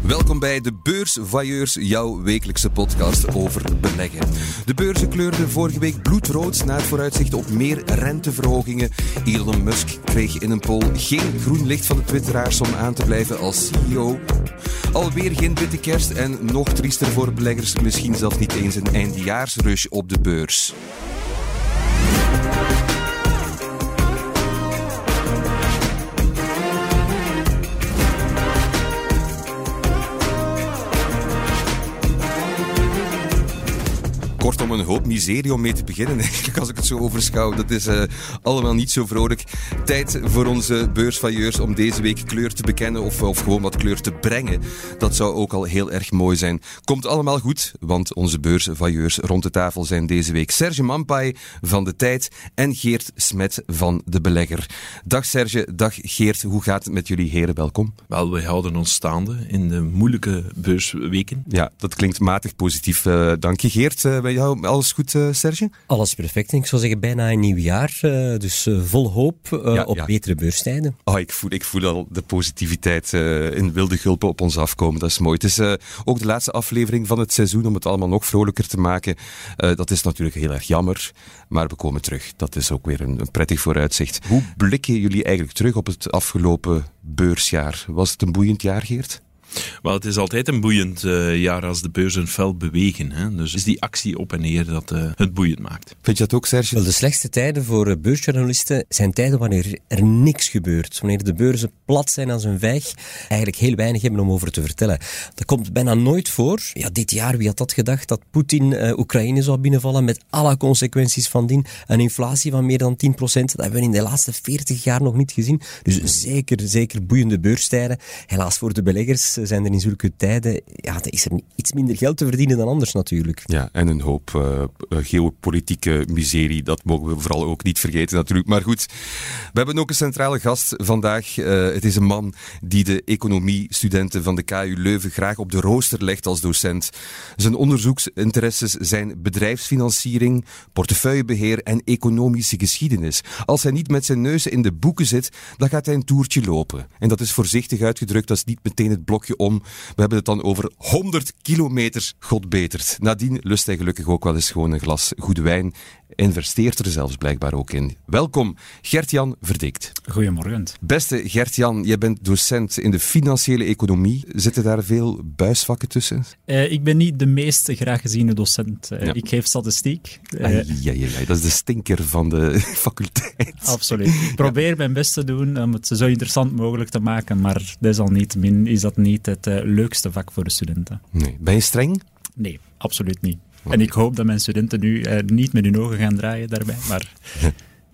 Welkom bij de Beursvailleurs, jouw wekelijkse podcast over beleggen. De beurzen kleurden vorige week bloedrood na het vooruitzicht op meer renteverhogingen. Elon Musk kreeg in een poll geen groen licht van de twitteraars om aan te blijven als CEO. Alweer geen witte kerst en nog triester voor beleggers, misschien zelfs niet eens een eindejaarsrush op de beurs. Kortom, een hoop miserie om mee te beginnen, eigenlijk, als ik het zo overschouw. Dat is uh, allemaal niet zo vrolijk. Tijd voor onze beursvailleurs om deze week kleur te bekennen of, of gewoon wat kleur te brengen. Dat zou ook al heel erg mooi zijn. Komt allemaal goed, want onze beursvailleurs rond de tafel zijn deze week Serge Mampai van De Tijd en Geert Smet van De Belegger. Dag Serge, dag Geert. Hoe gaat het met jullie heren? Welkom. Wel, we houden ons staande in de moeilijke beursweken. Ja, dat klinkt matig positief. Uh, dank je Geert. Uh, jou alles goed, uh, Serge? Alles perfect. Ik zou zeggen bijna een nieuw jaar. Uh, dus uh, vol hoop ja, op ja. betere beurstijden. Oh, ik, voel, ik voel al de positiviteit in wilde gulpen op ons afkomen. Dat is mooi. Het is ook de laatste aflevering van het seizoen om het allemaal nog vrolijker te maken. dat is natuurlijk heel erg jammer, maar we komen terug. Dat is ook weer een, een prettig vooruitzicht. Hoe blikken jullie eigenlijk terug op het afgelopen beursjaar? Was het een boeiend jaar, Geert? Wel, het is altijd een boeiend uh, jaar als de beurzen fel bewegen. Hè? Dus is die actie op en neer dat uh, het boeiend maakt. Vind je dat ook, Serge? Wel, de slechtste tijden voor beursjournalisten zijn tijden wanneer er niks gebeurt. Wanneer de beurzen plat zijn als een vijg, eigenlijk heel weinig hebben om over te vertellen. Dat komt bijna nooit voor. Ja, dit jaar, wie had dat gedacht, dat Poetin uh, Oekraïne zou binnenvallen met alle consequenties van dien. Een inflatie van meer dan 10%, dat hebben we in de laatste 40 jaar nog niet gezien. Dus zeker, zeker boeiende beurstijden. Helaas voor de beleggers zijn er in zulke tijden, ja, is er iets minder geld te verdienen dan anders natuurlijk. Ja, en een hoop uh, geopolitieke miserie, dat mogen we vooral ook niet vergeten natuurlijk. Maar goed, we hebben ook een centrale gast vandaag. Uh, het is een man die de economiestudenten van de KU Leuven graag op de rooster legt als docent. Zijn onderzoeksinteresses zijn bedrijfsfinanciering, portefeuillebeheer en economische geschiedenis. Als hij niet met zijn neus in de boeken zit, dan gaat hij een toertje lopen. En dat is voorzichtig uitgedrukt, dat is niet meteen het blokje om. We hebben het dan over 100 kilometer, god betert. Nadien lust hij gelukkig ook wel eens gewoon een glas goede wijn. Investeert er zelfs blijkbaar ook in. Welkom, Gert-Jan Verdikt. Goedemorgen. Beste Gert-Jan, jij bent docent in de financiële economie. Zitten daar veel buisvakken tussen? Uh, ik ben niet de meest graag geziene docent. Uh, ja. Ik geef statistiek. Uh, ai, ai, ai, dat is de stinker van de faculteit. Absoluut. Ik probeer ja. mijn best te doen om het zo interessant mogelijk te maken, maar desalniettemin is dat niet het leukste vak voor de studenten. Nee. Ben je streng? Nee, absoluut niet. En ik hoop dat mijn studenten nu eh, niet met hun ogen gaan draaien daarbij, maar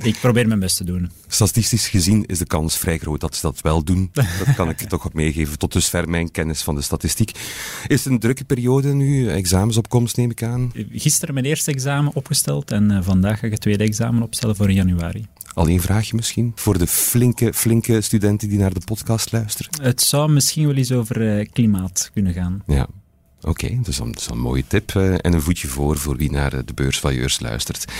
ik probeer mijn best te doen. Statistisch gezien is de kans vrij groot dat ze dat wel doen. Dat kan ik toch op meegeven. Tot dusver mijn kennis van de statistiek. Is het een drukke periode nu? Examensopkomst neem ik aan? Gisteren mijn eerste examen opgesteld en uh, vandaag ga ik het tweede examen opstellen voor januari. Al één vraagje misschien voor de flinke, flinke studenten die naar de podcast luisteren? Het zou misschien wel eens over klimaat kunnen gaan. Ja, Oké, dus dat is een mooie tip uh, en een voetje voor voor wie naar de beursvailleurs luistert.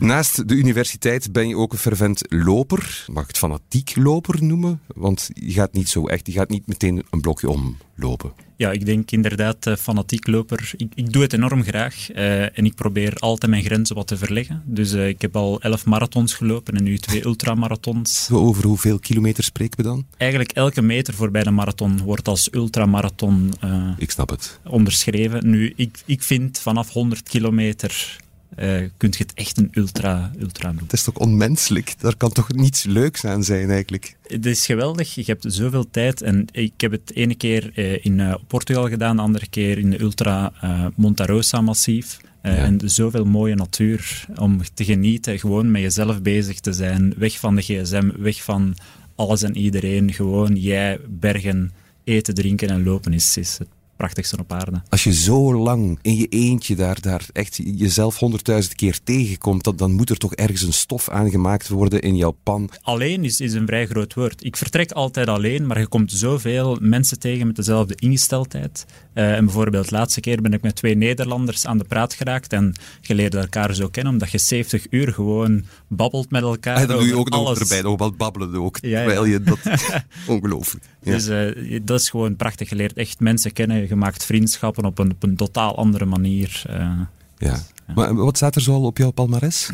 Naast de universiteit ben je ook een fervent loper. Mag ik het fanatiek loper noemen? Want je gaat niet zo echt, je gaat niet meteen een blokje omlopen. Ja, ik denk inderdaad uh, fanatiek loper. Ik, ik, doe het enorm graag uh, en ik probeer altijd mijn grenzen wat te verleggen. Dus uh, ik heb al elf marathons gelopen en nu twee ultramarathons. Over hoeveel kilometer spreken we dan? Eigenlijk elke meter voorbij de marathon wordt als ultramarathon ik snap het. onderschreven. Nu, ik, ik vind vanaf 100 kilometer uh, kunt je het echt een ultra, ultra noemen. Het is toch onmenselijk? Daar kan toch niets leuks aan zijn eigenlijk? Het is geweldig. Je hebt zoveel tijd. En ik heb het ene keer uh, in uh, Portugal gedaan, de andere keer in de Ultra Montarosa massief. Ja. En zoveel mooie natuur om te genieten, gewoon met jezelf bezig te zijn. Weg van de gsm, weg van alles en iedereen. Gewoon jij, bergen, eten, drinken en lopen is, is het prachtigste op aarde. Als je zo lang in je eentje daar, daar echt jezelf honderdduizend keer tegenkomt, dat, dan moet er toch ergens een stof aangemaakt worden in jouw pan. Alleen is, is een vrij groot woord. Ik vertrek altijd alleen, maar je komt zoveel mensen tegen met dezelfde ingesteldheid. Uh, en bijvoorbeeld, de laatste keer ben ik met twee Nederlanders aan de praat geraakt en je elkaar zo kennen, omdat je 70 uur gewoon babbelt met elkaar. En dan doe je ook alles. nog erbij, nog wat babbelen ook, ja, terwijl je dat... Ongelooflijk. Dus uh, dat is gewoon prachtig. Je leert echt mensen kennen, je maakt vriendschappen op een, op een totaal andere manier. Uh, ja. Dus, ja. Maar wat staat er zo al op jouw palmares?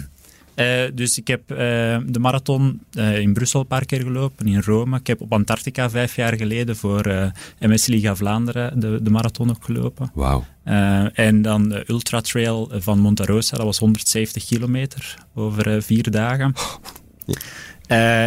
Uh, dus ik heb uh, de marathon uh, in Brussel een paar keer gelopen, in Rome. Ik heb op Antarctica vijf jaar geleden voor MS Liga Vlaanderen de, de marathon ook gelopen. Wauw. en dan de Ultra Trail van Monte Rosa, dat was 170 kilometer over vier dagen.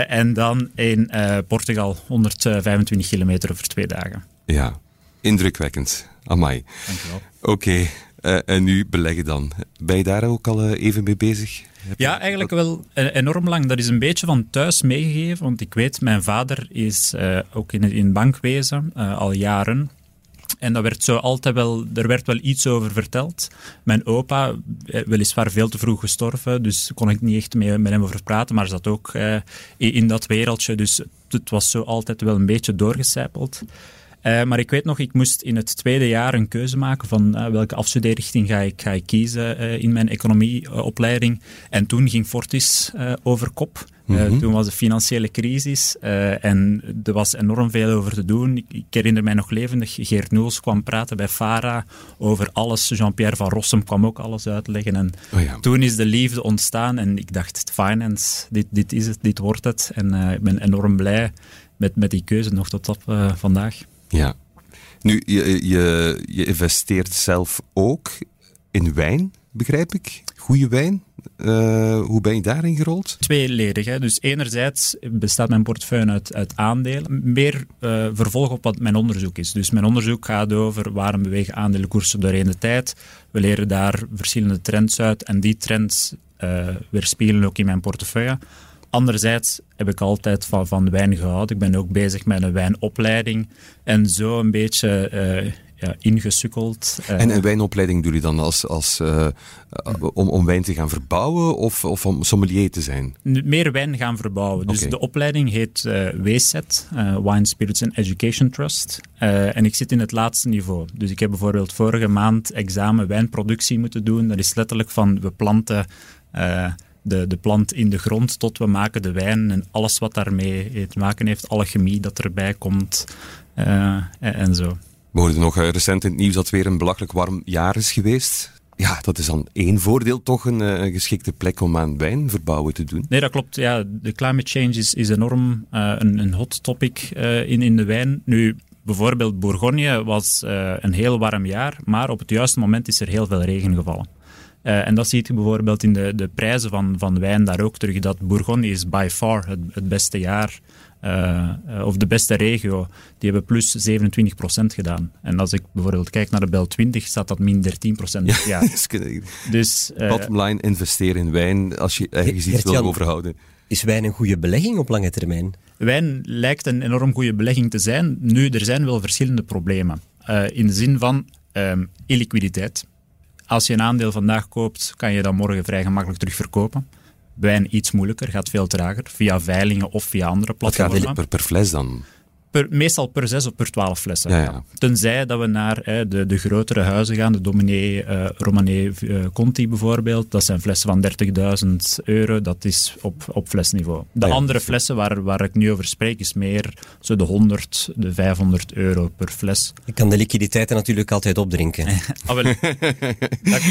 En dan in Portugal 125 kilometer over twee dagen. Ja, indrukwekkend. Amai. Dankjewel. Oké, okay. en nu beleggen dan. Ben je daar ook al even mee bezig? Ja, eigenlijk wel enorm lang. Dat is een beetje van thuis meegegeven, want ik weet, mijn vader is ook in, in bankwezen al jaren. En dat werd zo altijd wel, er werd wel iets over verteld. Mijn opa, eh, weliswaar veel te vroeg gestorven, dus kon ik niet echt mee, met hem over praten, maar zat ook eh, in dat wereldje. Dus het was zo altijd wel een beetje doorgecijpeld. Uh, maar ik weet nog, ik moest in het tweede jaar een keuze maken van uh, welke afstudeerrichting ga ik, ga ik kiezen uh, in mijn economieopleiding. en toen ging Fortis over kop. Mm Toen was de financiële crisis en er was enorm veel over te doen. Ik, ik, herinner mij nog levendig, Geert Noels kwam praten bij FARA over alles. Jean-Pierre van Rossum kwam ook alles uitleggen. En oh ja. toen is de liefde ontstaan en ik dacht, finance, dit, dit is het, dit wordt het. En ik ben enorm blij met, met die keuze nog tot op vandaag. Ja. Nu, je, je, je investeert zelf ook in wijn, begrijp ik. Goede wijn. Uh, hoe ben je daarin gerold? Tweeledig. Hè. Dus enerzijds bestaat mijn portefeuille uit, uit aandelen. Meer uh, vervolg op wat mijn onderzoek is. Dus mijn onderzoek gaat over waarom bewegen aandelenkoersen doorheen de tijd. We leren daar verschillende trends uit en die trends uh, weerspiegelen ook in mijn portefeuille. Anderzijds heb ik altijd van, van wijn gehouden. Ik ben ook bezig met een wijnopleiding. En zo een beetje uh, ja, ingesukkeld. Uh. En een wijnopleiding doe je dan als, als, uh, om, om wijn te gaan verbouwen of, of om sommelier te zijn? Meer wijn gaan verbouwen. Dus de opleiding heet uh, WSET, Wine Spirits and Education Trust. en ik zit in het laatste niveau. Dus ik heb bijvoorbeeld vorige maand examen wijnproductie moeten doen. Dat is letterlijk van we planten de, de plant in de grond tot we maken de wijn en alles wat daarmee te maken heeft, alle chemie dat erbij komt uh, en zo. We hoorden nog eh, recent in het nieuws dat het weer een belachelijk warm jaar is geweest. Ja, dat is dan één voordeel, toch een, eh, een, geschikte plek om aan wijnverbouwen te doen. Nee, dat klopt. Ja, de climate change is, is enorm uh, een, een, hot topic uh, in, in de wijn. Nu, bijvoorbeeld Bourgogne was een heel warm jaar, maar op het juiste moment is er heel veel regen gevallen. Uh, en dat zie je bijvoorbeeld in de, de prijzen van, van wijn daar ook terug. Dat Bourgogne is by far het, het beste jaar, uh, of de beste regio. Die hebben plus 27% gedaan. En als ik bijvoorbeeld kijk naar de Bel 20, staat dat min 13%. Ja, ja. dus, uh, Bottom line, investeer in wijn als je ergens iets wil overhouden. Is wijn een goede belegging op lange termijn? Wijn lijkt een enorm goede belegging te zijn. Nu, er zijn wel verschillende problemen. in de zin van um, illiquiditeit. Als je een aandeel vandaag koopt, kan je dat morgen vrij gemakkelijk terugverkopen. Wijn iets moeilijker, gaat veel trager, via veilingen of via andere platformen. Wat gaat per, per fles dan? Per, meestal per zes of per twaalf flessen. Ja, ja. Tenzij dat we naar hè, de, de grotere huizen gaan, de Dominé, uh, Romanée, uh, Conti bijvoorbeeld. Dat zijn flessen van 30.000 euro, dat is op, op flesniveau. De ja, andere flessen waar, waar ik nu over spreek, is meer zo de 100, de 500 euro per fles. Je kan de liquiditeiten natuurlijk altijd opdrinken. ah, wel, dat,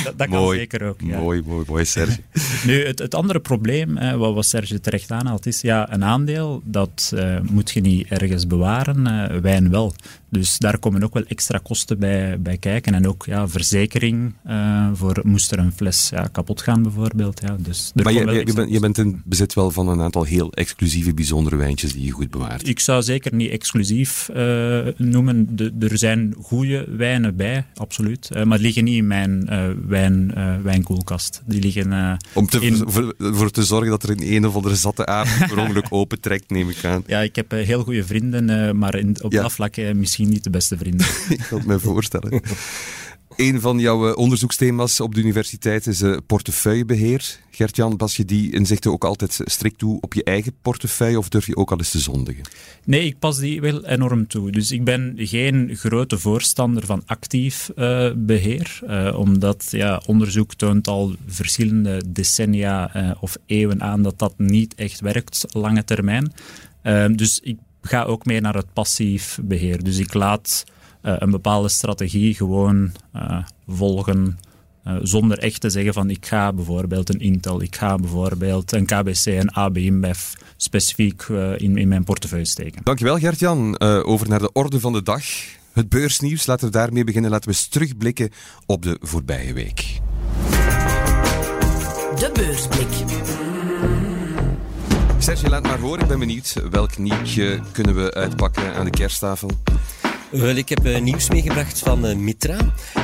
dat, dat kan zeker ook. Mooi, mooi, mooi, Serge. nu, het, het andere probleem, hè, wat, wat Serge terecht aanhaalt, is ja, een aandeel, dat uh, moet je niet ergens bewaren bewaren, uh, wijn wel. Dus daar komen ook wel extra kosten bij, bij kijken. En ook ja, verzekering uh, voor moest er een fles ja, kapot gaan bijvoorbeeld. Ja. Dus maar je, je, bent, je bent in bezit wel van een aantal heel exclusieve, bijzondere wijntjes die je goed bewaart. Ik zou zeker niet exclusief uh, noemen. De, er zijn goede wijnen bij, absoluut. Uh, maar die liggen niet in mijn wijn, wijnkoelkast. Die liggen Om te, in... voor, voor, te zorgen dat er een een of andere zatte avond per ongeluk opentrekt, neem ik aan. Ja, ik heb heel goede vrienden maar in, op dat vlak misschien niet de beste vrienden. Ik kan het me voorstellen. Een van jouw eh, onderzoeksthema's op de universiteit is portefeuillebeheer. Gert-Jan, pas je die inzichten ook altijd strikt toe op je eigen portefeuille of durf je ook al eens te zondigen? Nee, ik pas die wel enorm toe. Dus ik ben geen grote voorstander van actief uh, beheer, omdat ja, onderzoek toont al verschillende decennia of eeuwen aan dat dat niet echt werkt, lange termijn. dus ik ga ook mee naar het passief beheer. Dus ik laat uh, een bepaalde strategie gewoon uh, volgen. Uh, zonder echt te zeggen van ik ga bijvoorbeeld een Intel, ik ga bijvoorbeeld een KBC en AB InBev specifiek in, in mijn portefeuille steken. Dankjewel Gert-Jan. over naar de orde van de dag. Het beursnieuws, laten we daarmee beginnen. Laten we eens terugblikken op de voorbije week. De beursblik. Serge, laat maar horen. Ik ben benieuwd. Welk nieuwtje kunnen we uitpakken aan de kersttafel? Wel, ik heb uh, nieuws meegebracht van uh, Mitra.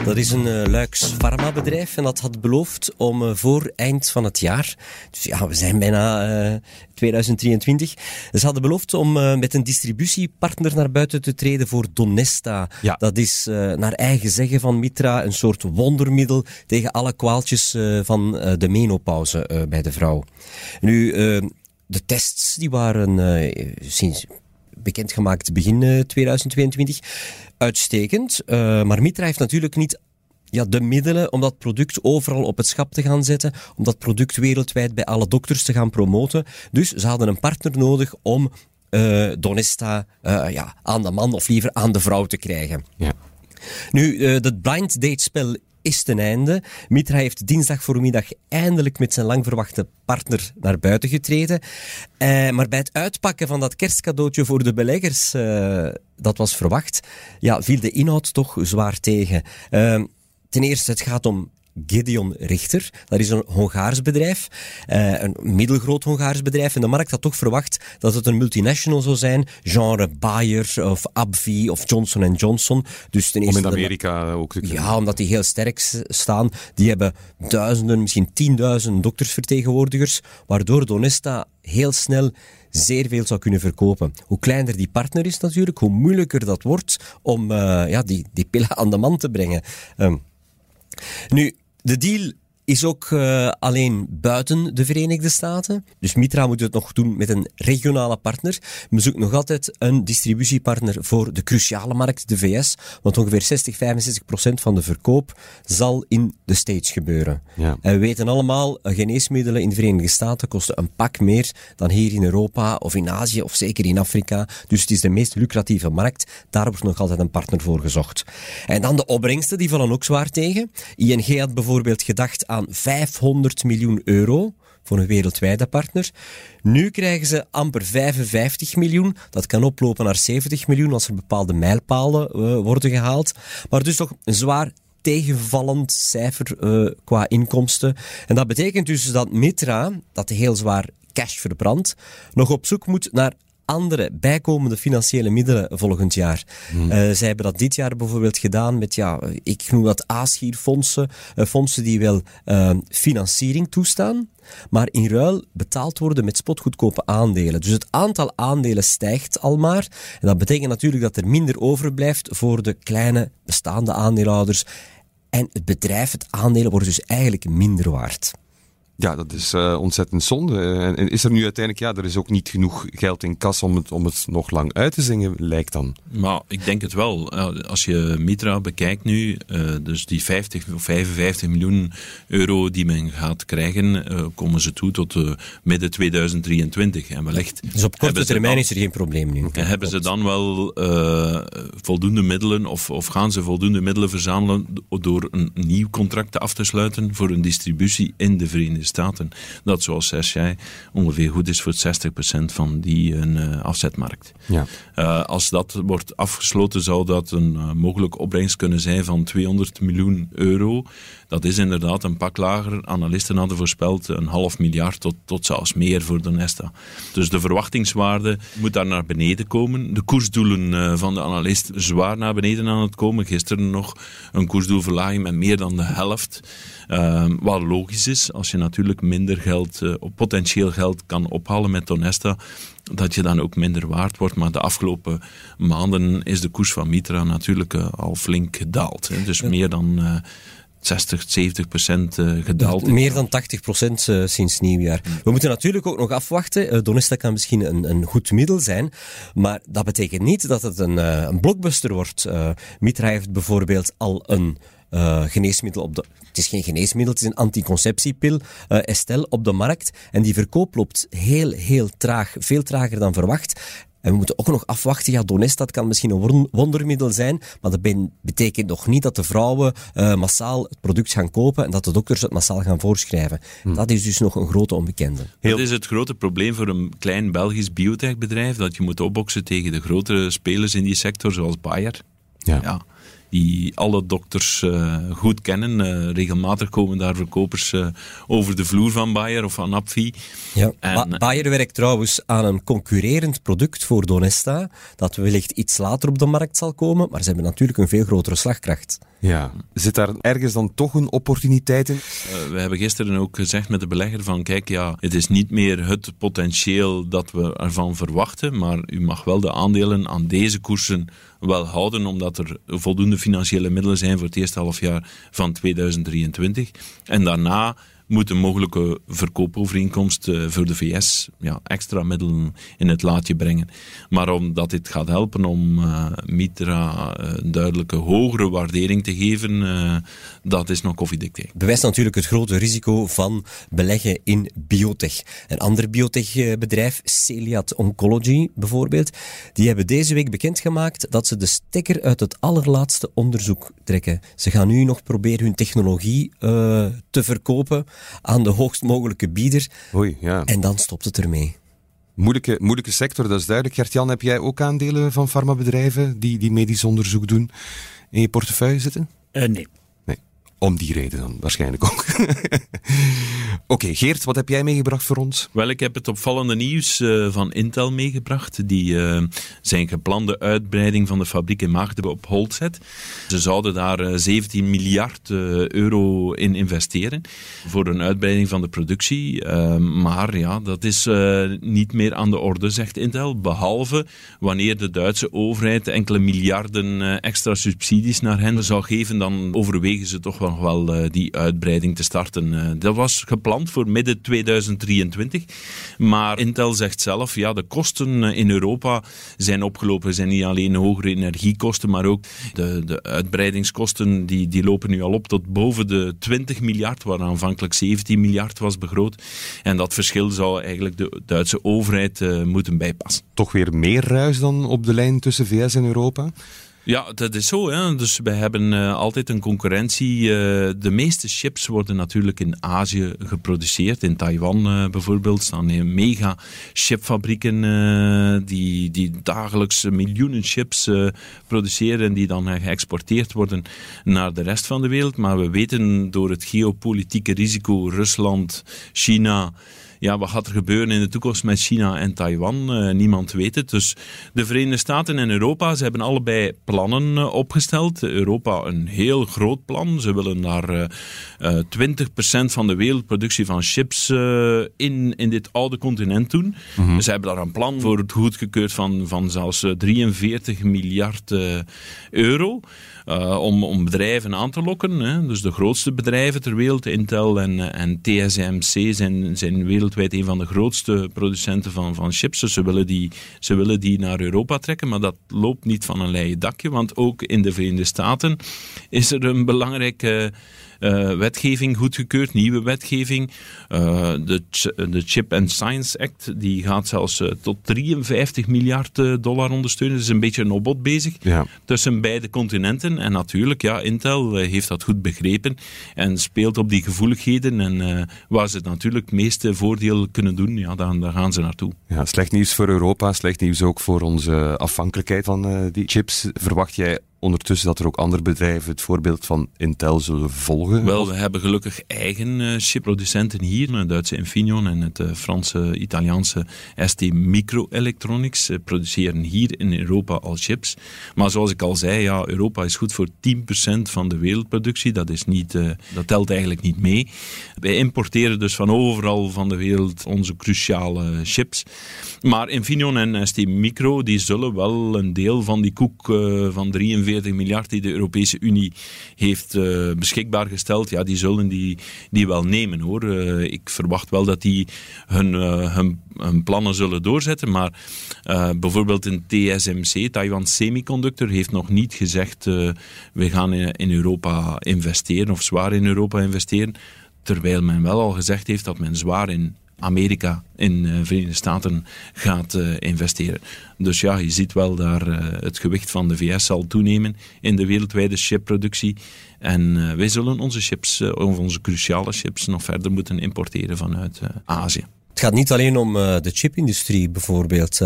Dat is een uh, Luiks farmabedrijf en dat had beloofd om voor eind van het jaar, dus ja, we zijn bijna 2023, ze hadden beloofd om met een distributiepartner naar buiten te treden voor Donesta. Ja. Dat is naar eigen zeggen van Mitra een soort wondermiddel tegen alle kwaaltjes van de menopauze bij de vrouw. Nu, de tests die waren sinds bekendgemaakt begin 2022. Eh, Uitstekend. Uh, maar Mitra heeft natuurlijk niet ja, de middelen om dat product overal op het schap te gaan zetten, om dat product wereldwijd bij alle dokters te gaan promoten. Dus ze hadden een partner nodig om uh, Donesta uh, ja, aan de man of liever aan de vrouw te krijgen. Ja. Nu, uh, dat blind date spel is ten einde. Mitra heeft dinsdag voormiddag eindelijk met zijn lang verwachte partner naar buiten getreden. Eh, maar bij het uitpakken van dat kerstcadeautje voor de beleggers, uh, dat was verwacht, ja, viel de inhoud toch zwaar tegen. Uh, ten eerste, het gaat om Gideon Richter. Dat is een Hongaars bedrijf, uh, een middelgroot Hongaars bedrijf. En de markt had toch verwacht dat het een multinational zou zijn, genre Bayer of AbbVie of Johnson Johnson. Dus ten eerste Om in Amerika ook te kunnen. Ja, omdat die heel sterk staan. Die hebben duizenden, misschien tienduizenden doktersvertegenwoordigers, waardoor Donesta heel snel zeer veel zou kunnen verkopen. Hoe kleiner die partner is natuurlijk, hoe moeilijker dat wordt om uh, ja, die, die pillen aan de man te brengen. Um, nu, de deal is ook uh, alleen buiten de Verenigde Staten. Dus Mitra moet het nog doen met een regionale partner. We zoeken nog altijd een distributiepartner voor de cruciale markt, de VS. Want ongeveer 60, 65 procent van de verkoop zal in de States gebeuren. Ja. En we weten allemaal, geneesmiddelen in de Verenigde Staten kosten een pak meer dan hier in Europa of in Azië of zeker in Afrika. Dus het is de meest lucratieve markt. Daar wordt nog altijd een partner voor gezocht. En dan de opbrengsten, die vallen ook zwaar tegen. ING had bijvoorbeeld gedacht aan 500 miljoen euro voor een wereldwijde partner. Nu krijgen ze amper 55 miljoen. Dat kan oplopen naar 70 miljoen als er bepaalde mijlpalen uh, worden gehaald. Maar dus toch een zwaar tegenvallend cijfer uh, qua inkomsten. En dat betekent dus dat Mitra, dat heel zwaar cash verbrandt, nog op zoek moet naar andere bijkomende financiële middelen volgend jaar. Hmm. Uh, zij hebben dat dit jaar bijvoorbeeld gedaan met, ja, ik noem dat ASGIR-fondsen, uh, fondsen die wel uh, financiering toestaan, maar in ruil betaald worden met spotgoedkope aandelen. Dus het aantal aandelen stijgt al maar. En dat betekent natuurlijk dat er minder overblijft voor de kleine bestaande aandeelhouders. En het bedrijf, het aandelen, wordt dus eigenlijk minder waard. Ja, dat is uh, ontzettend zonde. En, is er nu uiteindelijk, ja, er is ook niet genoeg geld in kas om het, om het nog lang uit te zingen, lijkt dan. Maar ik denk het wel. Als je Mitra bekijkt nu, uh, dus die 50 of 55 miljoen euro die men gaat krijgen, uh, komen ze toe tot midden 2023. En wellicht dus op korte termijn is er geen probleem nu. En hebben ze dan wel voldoende middelen, of, of gaan ze voldoende middelen verzamelen door een nieuw contract af te sluiten voor een distributie in de Verenigde Staten. Dat, zoals zes jij, ongeveer goed is voor 60% van die een uh, afzetmarkt. Ja. Uh, als dat wordt afgesloten, zou dat een uh, mogelijke opbrengst kunnen zijn van 200 miljoen euro. Dat is inderdaad een pak lager. Analisten hadden voorspeld een half miljard tot, tot zelfs meer voor de Nesta. Dus de verwachtingswaarde moet daar naar beneden komen. De koersdoelen van de analist zwaar naar beneden aan het komen. Gisteren nog een koersdoelverlaging met meer dan de helft. wat logisch is, als je natuurlijk minder geld, uh, potentieel geld kan ophalen met Donesta, dat je dan ook minder waard wordt. Maar de afgelopen maanden is de koers van Mitra natuurlijk al flink gedaald. Hè. Dus meer dan 60, 70 procent uh, gedaald. Meer dan 80 procent uh, sinds nieuwjaar. We moeten natuurlijk ook nog afwachten. Uh, Donesta kan misschien een, een, goed middel zijn, maar dat betekent niet dat het een, een blockbuster wordt. Mitra heeft bijvoorbeeld al een geneesmiddel op de... Het is geen geneesmiddel, het is een anticonceptiepil, Estelle, op de markt. En die verkoop loopt heel, heel traag. Veel trager dan verwacht. En we moeten ook nog afwachten. Ja, Donesta kan misschien een wondermiddel zijn, maar dat betekent nog niet dat de vrouwen uh, massaal het product gaan kopen en dat de dokters het massaal gaan voorschrijven. Hm. Dat is dus nog een grote onbekende. Dat is het grote probleem voor een klein Belgisch biotechbedrijf, dat je moet opboksen tegen de grotere spelers in die sector, zoals Bayer. Ja. ja die alle dokters uh, goed kennen. Uh, regelmatig komen daar verkopers uh, over de vloer van Bayer of van Apfi. Ja. En, Bayer werkt trouwens aan een concurrerend product voor Donesta, dat wellicht iets later op de markt zal komen, maar ze hebben natuurlijk een veel grotere slagkracht. Ja. Zit daar ergens dan toch een opportuniteit in? we hebben gisteren ook gezegd met de belegger van kijk, ja, het is niet meer het potentieel dat we ervan verwachten, maar u mag wel de aandelen aan deze koersen wel houden, omdat er voldoende financiële middelen zijn voor het eerste halfjaar van 2023. En daarna moet een mogelijke verkoopovereenkomst eh, voor de VS ja, extra middelen in het laadje brengen. Maar omdat dit gaat helpen om uh, Mitra eh, een duidelijke hogere waardering te geven, dat is nog koffiedik tegen. Bewijst natuurlijk het grote risico van beleggen in biotech. Een ander biotechbedrijf, Celiat Oncology bijvoorbeeld, die hebben deze week bekendgemaakt dat ze de stekker uit het allerlaatste onderzoek trekken. Ze gaan nu nog proberen hun technologie te verkopen aan de hoogst mogelijke bieder. Oei, ja. En dan stopt het ermee. Moeilijke, moeilijke sector, dat is duidelijk. Gert-Jan, heb jij ook aandelen van farmabedrijven die, die medisch onderzoek doen in je portefeuille zitten? Uh, nee. Om die reden dan waarschijnlijk ook. Oké, Geert, wat heb jij meegebracht voor ons? Wel, ik heb het opvallende nieuws uh, van Intel meegebracht. Die uh, zijn geplande uitbreiding van de fabriek in Maagden op hold zet. Ze zouden daar uh, eh, 17 miljard euro in investeren voor een uitbreiding van de productie. maar ja, dat is niet meer aan de orde, zegt Intel. Behalve wanneer de Duitse overheid enkele miljarden extra subsidies naar hen zou geven, dan overwegen ze toch wel nog wel uh, die uitbreiding te starten. Uh, dat was gepland voor midden 2023. Maar Intel zegt zelf, ja, de kosten eh, in Europa zijn opgelopen. zijn niet alleen hogere energiekosten, maar ook de, de uitbreidingskosten die, die lopen nu al op tot boven de 20 miljard, waar aanvankelijk 17 miljard was begroot. En dat verschil zou eigenlijk de Duitse overheid moeten bijpassen. Toch weer meer ruis dan op de lijn tussen VS en Europa? Ja, dat is zo. Hè. Dus we hebben uh, altijd een concurrentie. Uh, de meeste chips worden natuurlijk in Azië geproduceerd. In Taiwan uh, bijvoorbeeld staan mega chipfabrieken die, die dagelijks miljoenen chips produceren en die dan geëxporteerd worden naar de rest van de wereld. Maar we weten door het geopolitieke risico Rusland, China ja, wat gaat er gebeuren in de toekomst met China en Taiwan? Uh, niemand weet het. Dus de Verenigde Staten en Europa, ze hebben allebei plannen uh, opgesteld. Europa een heel groot plan. Ze willen naar uh, uh 20% van de wereldproductie van chips in, in dit oude continent doen. Mm -hmm. Ze hebben daar een plan voor het goedgekeurd van, van zelfs 43 miljard euro. Uh, om, om bedrijven aan te lokken. Hè. Dus de grootste bedrijven ter wereld, Intel en, en TSMC, zijn, zijn wereldwijd een van de grootste producenten van, van chips. Dus ze willen, die, ze willen die naar Europa trekken, maar dat loopt niet van een leien dakje, want ook in de Verenigde Staten is er een belangrijke wetgeving goedgekeurd, nieuwe wetgeving. Uh, de, de Chip and Science Act die gaat zelfs uh, tot 53 miljard dollar ondersteunen. Dat is een beetje een opbod bezig ja. tussen beide continenten. En natuurlijk, ja, Intel heeft dat goed begrepen en speelt op die gevoeligheden. En waar ze natuurlijk het meeste voordeel kunnen doen, ja, daar, daar gaan ze naartoe. Ja, slecht nieuws voor Europa, slecht nieuws ook voor onze afhankelijkheid van die chips. Verwacht jij ondertussen dat er ook andere bedrijven het voorbeeld van Intel zullen volgen? Wel, we hebben gelukkig eigen uh, chipproducenten hier, het Duitse Infineon en het uh, Franse, Italiaanse ST Microelectronics uh, produceren hier in Europa al chips. Maar zoals ik al zei, ja, Europa is goed voor 10% van de wereldproductie. Dat, is niet, dat telt eigenlijk niet mee. Wij importeren dus van overal van de wereld onze cruciale chips. Maar Infineon en ST Micro die zullen wel een deel van die koek van 43 miljard die de Europese Unie heeft beschikbaar gesteld, ja, die zullen die, die wel nemen hoor. Uh, ik verwacht wel dat die hun, uh, hun, hun, plannen zullen doorzetten, maar bijvoorbeeld een TSMC, Taiwan Semiconductor, heeft nog niet gezegd we gaan in Europa investeren of zwaar in Europa investeren. Terwijl men wel al gezegd heeft dat men zwaar in Amerika in de Verenigde Staten gaat investeren. Dus ja, je ziet wel daar het gewicht van de VS zal toenemen in de wereldwijde chipproductie. En uh, wij zullen onze chips, uh, onze cruciale chips, nog verder moeten importeren vanuit Azië. Het gaat niet alleen om de chipindustrie, bijvoorbeeld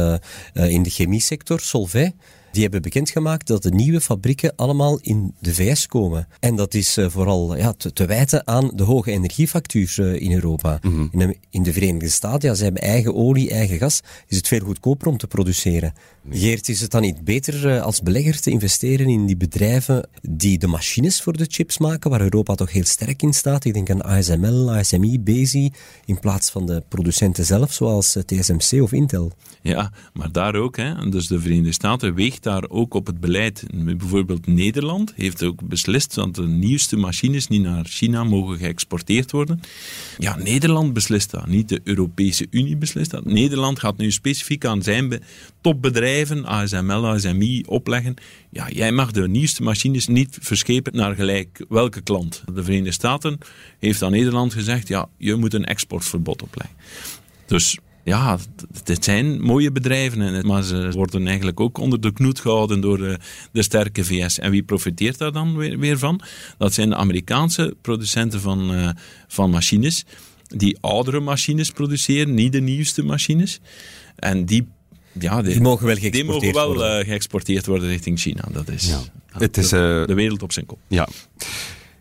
in de chemiesector, Solvay die hebben bekendgemaakt dat de nieuwe fabrieken allemaal in de VS komen. En dat is uh, vooral ja, te, te, wijten aan de hoge energiefactuur uh, in Europa. Mm -hmm. in, de, in, de, Verenigde Staten, ja, ze hebben eigen olie, eigen gas, is het veel goedkoper om te produceren. Geert, is het dan niet beter uh, als belegger te investeren in die bedrijven die de machines voor de chips maken, waar Europa toch heel sterk in staat? Ik denk aan ASML, ASMI, Bezi, in plaats van de producenten zelf, zoals TSMC of Intel. Ja, maar daar ook. Hè. Dus de Verenigde Staten weegt daar ook op het beleid. Bijvoorbeeld Nederland heeft ook beslist dat de nieuwste machines niet naar China mogen geëxporteerd worden. Ja, Nederland beslist dat, niet de Europese Unie beslist dat. Nederland gaat nu specifiek aan zijn topbedrijven, ASML, ASMI, opleggen. Ja, jij mag de nieuwste machines niet verschepen naar gelijk welke klant. De Verenigde Staten heeft aan Nederland gezegd, ja, je moet een exportverbod opleggen. Dus ja, dit zijn mooie bedrijven, maar ze worden eigenlijk ook onder de knoet gehouden door de, de sterke VS. En wie profiteert daar dan weer, weer, van? Dat zijn de Amerikaanse producenten van, uh, van machines, die oudere machines produceren, niet de nieuwste machines. En die ja, die, die, mogen wel geëxporteerd die mogen wel uh, geëxporteerd worden richting China. Dat is, ja. ja, het is de, uh, de wereld op zijn kop. Ja.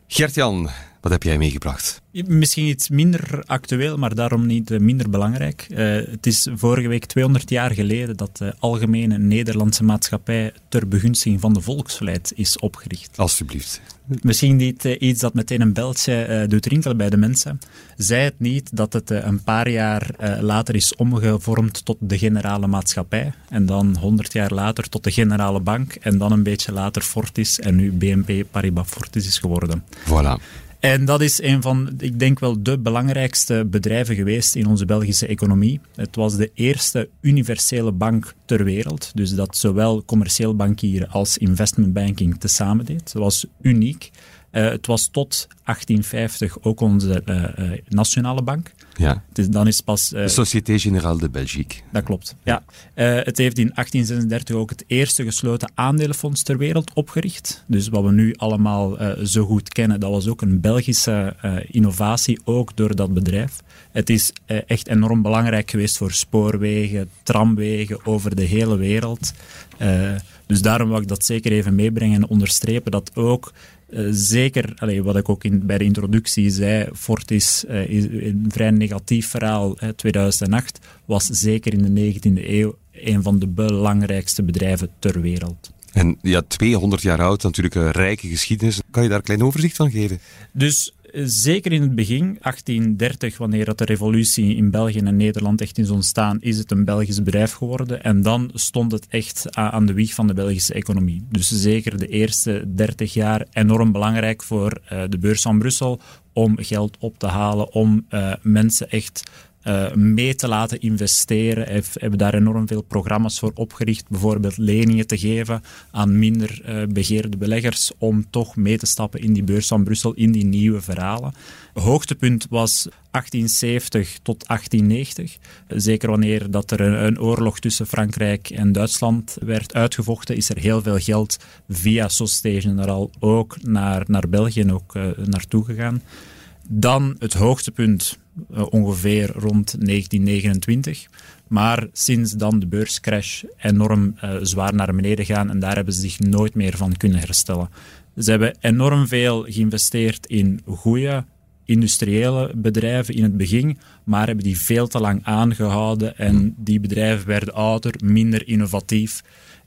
Gert-Jan, wat heb jij meegebracht? Misschien iets minder actueel, maar daarom niet minder belangrijk. Uh, het is vorige week 200 jaar geleden dat de Algemene Nederlandse Maatschappij ter begunstiging van de volksvlijt is opgericht. Alsjeblieft. Misschien niet uh, iets dat meteen een beltje uh, doet rinkelen bij de mensen. Zij het niet dat het een paar jaar later is omgevormd tot de Generale Maatschappij en dan 100 jaar later tot de Generale Bank en dan een beetje later Fortis en nu BNP Paribas Fortis is geworden. Voilà. En dat is een van, ik denk wel, de belangrijkste bedrijven geweest in onze Belgische economie. Het was de eerste universele bank ter wereld. Dus dat zowel commercieel bankieren als investmentbanking tezamen deed. Dat was uniek. Uh, het was tot 1850 ook onze uh, uh, nationale bank. Ja. Dus dan is pas... de Société Générale de Belgique. Dat klopt, ja. het heeft in 1836 ook het eerste gesloten aandelenfonds ter wereld opgericht. Dus wat we nu allemaal zo goed kennen, dat was ook een Belgische innovatie, ook door dat bedrijf. Het is echt enorm belangrijk geweest voor spoorwegen, tramwegen over de hele wereld. dus daarom wil ik dat zeker even meebrengen en onderstrepen dat ook uh, zeker, allee, wat ik ook in, bij de introductie zei, Fortis uh, is een vrij negatief verhaal. Hè, 2008 was zeker in de 19e eeuw een van de belangrijkste bedrijven ter wereld. En ja, 200 jaar oud, natuurlijk een rijke geschiedenis. Kan je daar een klein overzicht van geven? Dus zeker in het begin, 1830, wanneer dat de revolutie in België en Nederland echt is ontstaan, is het een Belgisch bedrijf geworden. En dan stond het echt aan de wieg van de Belgische economie. Dus zeker de eerste 30 jaar enorm belangrijk voor uh, de beurs van Brussel om geld op te halen, om uh, mensen echt uh, mee te laten investeren. We hebben daar enorm veel programma's voor opgericht. Bijvoorbeeld leningen te geven aan minder uh, begeerde beleggers om toch mee te stappen in die beurs van Brussel, in die nieuwe verhalen. Hoogtepunt was 1870 tot 1890. Zeker wanneer dat er een, oorlog tussen Frankrijk en Duitsland werd uitgevochten, is er heel veel geld via Société Générale ook naar, naar België ook, uh, naartoe gegaan. Dan het hoogtepunt ongeveer rond 1929. Maar sinds dan de beurscrash enorm zwaar naar beneden gaan en daar hebben ze zich nooit meer van kunnen herstellen. Ze hebben enorm veel geïnvesteerd in goede industriële bedrijven in het begin, maar hebben die veel te lang aangehouden en hmm. die bedrijven werden ouder, minder innovatief.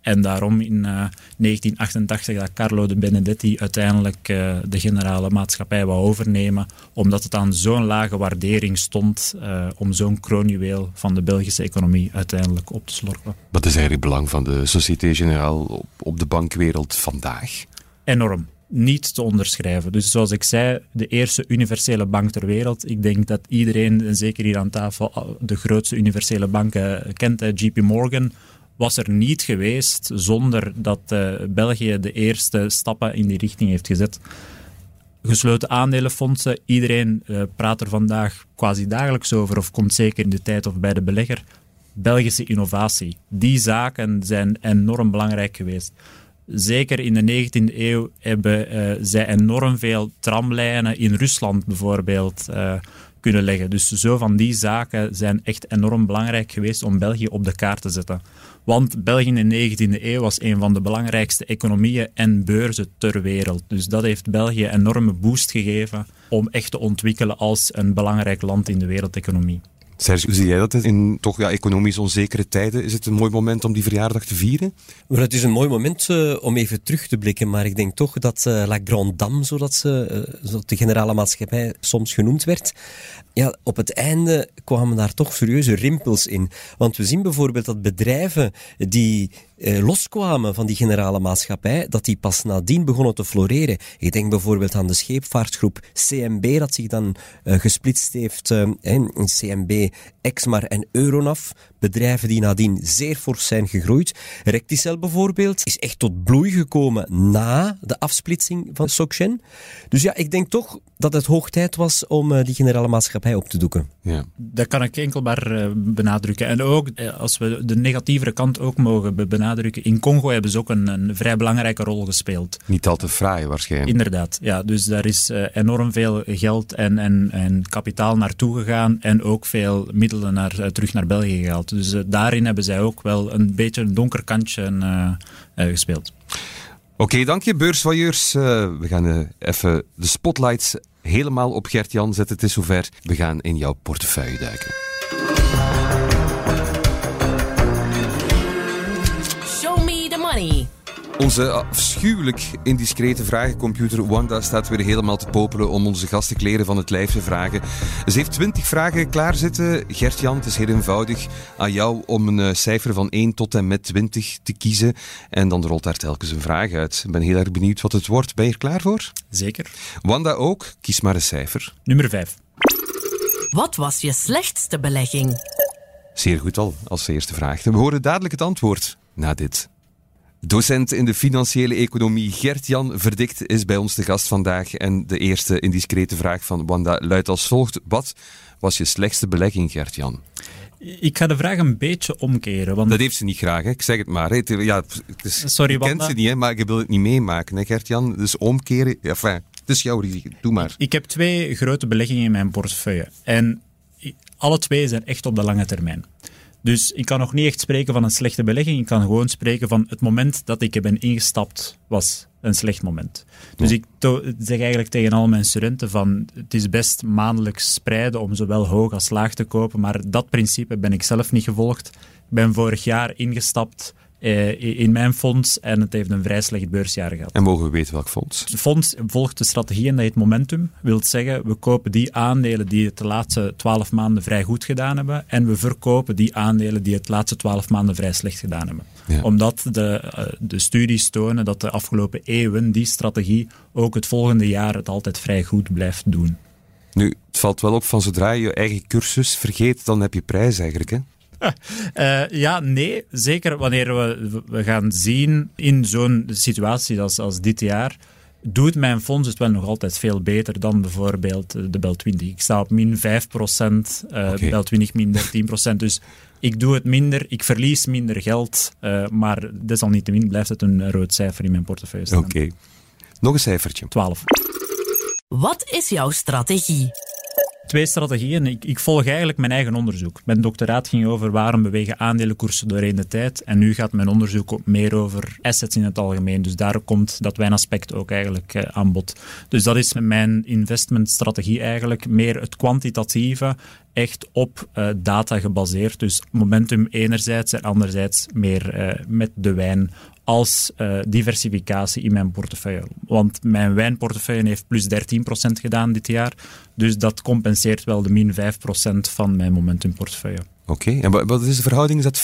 En daarom in 1988 eh, dat Carlo de Benedetti uiteindelijk uh, de generale maatschappij wou overnemen, omdat het aan zo'n lage waardering stond uh, om zo'n kroonjuweel van de Belgische economie uiteindelijk op te slorpen. Wat is eigenlijk het belang van de Société Générale op, op de bankwereld vandaag? Enorm niet te onderschrijven. Dus zoals ik zei, de eerste universele bank ter wereld. Ik denk dat iedereen, en zeker hier aan tafel, de grootste universele banken kent, JP Morgan, was er niet geweest zonder dat uh, België de eerste stappen in die richting heeft gezet. Gesloten aandelenfondsen, iedereen uh, praat er vandaag quasi dagelijks over, of komt zeker in de tijd of bij de belegger. Belgische innovatie. Die zaken zijn enorm belangrijk geweest zeker in de 19e eeuw hebben uh, zij enorm veel tramlijnen in Rusland bijvoorbeeld kunnen leggen. Dus zo van die zaken zijn echt enorm belangrijk geweest om België op de kaart te zetten. Want België in de 19e eeuw was een van de belangrijkste economieën en beurzen ter wereld. Dus dat heeft België een enorme boost gegeven om echt te ontwikkelen als een belangrijk land in de wereldeconomie. Serge, hoe zie jij dat in toch ja, economisch onzekere tijden? Is het een mooi moment om die verjaardag te vieren? het is een mooi moment uh, om even terug te blikken, maar ik denk toch dat uh, La Grande Dame, zodat ze, uh, de generale maatschappij soms genoemd werd, ja, op het einde kwamen daar toch serieuze rimpels in. Want we zien bijvoorbeeld dat bedrijven die eh, loskwamen van die generale maatschappij, dat die pas nadien begonnen te floreren. Ik denk bijvoorbeeld aan de scheepvaartgroep CMB, dat zich dan uh, gesplitst heeft uh, in CMB, Exmar en Euronav. Bedrijven die nadien zeer fors zijn gegroeid. Recticel bijvoorbeeld is echt tot bloei gekomen na de afsplitsing van Socgen. Dus ja, ik denk toch dat het hoog tijd was om die generale maatschappij op te doeken. Ja. Dat kan ik enkel maar benadrukken. En ook, als we de negatievere kant ook mogen benadrukken, in Congo hebben ze ook een, een vrij belangrijke rol gespeeld. Niet al te fraai waarschijnlijk. Inderdaad, ja. Dus daar is uh, enorm veel geld en, en, en kapitaal naartoe gegaan en ook veel middelen naar, uh, terug naar België gehaald. Dus uh, daarin hebben zij ook wel een beetje een donker kantje gespeeld. Oké, okay, dank je beursvoyeurs. we gaan even de spotlights helemaal op Gert-Jan zetten. Het is zover. We gaan in jouw portefeuille duiken. Onze afschuwelijk indiscrete vragencomputer Wanda staat weer helemaal te popelen om onze gasten kleren van het lijf te vragen. Ze heeft twintig vragen klaarzitten. Gert-Jan, het is heel eenvoudig. Aan jou om een eh, cijfer van 1 tot en met 20 te kiezen. En dan rolt daar telkens een vraag uit. Ik ben heel erg benieuwd wat het wordt. Ben je er klaar voor? Zeker. Wanda ook. Kies maar een cijfer. Nummer 5. Wat was je slechtste belegging? Zeer goed al, als eerste vraag. we horen dadelijk het antwoord na dit. Docent in de financiële economie Gert-Jan Verdikt is bij ons de gast vandaag. En de eerste indiscrete vraag van Wanda luidt als volgt. Wat was je slechtste belegging, Gert-Jan? Ik ga de vraag een beetje omkeren. Want... Dat heeft ze niet graag, hè? ik zeg het maar. Hè? Ja, het is, Sorry, ik ken ze niet, hè? maar ik wil het niet meemaken, Gert-Jan. Dus omkeren, ja, enfin, het is jouw risico, doe maar. Ik heb twee grote beleggingen in mijn portefeuille. En alle twee zijn echt op de lange termijn. Dus ik kan nog niet echt spreken van een slechte belegging. Ik kan gewoon spreken van het moment dat ik ben ingestapt was een slecht moment. Dus ik zeg eigenlijk tegen al mijn studenten van het is best maandelijks spreiden om zowel hoog als laag te kopen, maar dat principe ben ik zelf niet gevolgd. Ik ben vorig jaar ingestapt eh, in mijn fonds en het heeft een vrij slecht beursjaar gehad. En mogen we weten welk fonds? Het fonds volgt de strategie en dat heet momentum. wil zeggen, we kopen die aandelen die het de laatste twaalf maanden vrij goed gedaan hebben en we verkopen die aandelen die het de laatste twaalf maanden vrij slecht gedaan hebben. Omdat de, eh, de studies tonen dat de afgelopen eeuwen die strategie ook het volgende jaar het altijd vrij goed blijft doen. Nu, het valt wel op van zodra je je eigen cursus vergeet, dan heb je prijs eigenlijk, hè? Uh, ja, nee. Zeker wanneer we, we gaan zien in zo'n situatie als, als dit jaar doet mijn fonds het wel nog altijd veel beter dan bijvoorbeeld de Bel 20. Ik sta op min 5%, uh, okay. Bel 20 min 13%. Dus ik doe het minder, ik verlies minder geld, uh, maar desalniettemin blijft het een rood cijfer in mijn portefeuille staan. Oké. Nog een cijfertje. 12. Wat is jouw strategie? Twee strategieën. Ik, ik, volg eigenlijk mijn eigen onderzoek. Mijn doctoraat ging over waarom bewegen aandelenkoersen doorheen de tijd. En nu gaat mijn onderzoek ook meer over assets in het algemeen. Dus daar komt dat wijnaspect ook eigenlijk uh, aan bod. Dus dat is mijn investmentstrategie eigenlijk. Meer het kwantitatieve, echt op uh, data gebaseerd. Dus momentum enerzijds en anderzijds meer uh, met de wijn als uh, diversificatie in mijn portefeuille. Want mijn wijnportefeuille heeft plus 13% gedaan dit jaar. Dus dat compenseert wel de min 5% van mijn momentumportefeuille. Oké, okay. en wat is de verhouding? Is dat 50-50?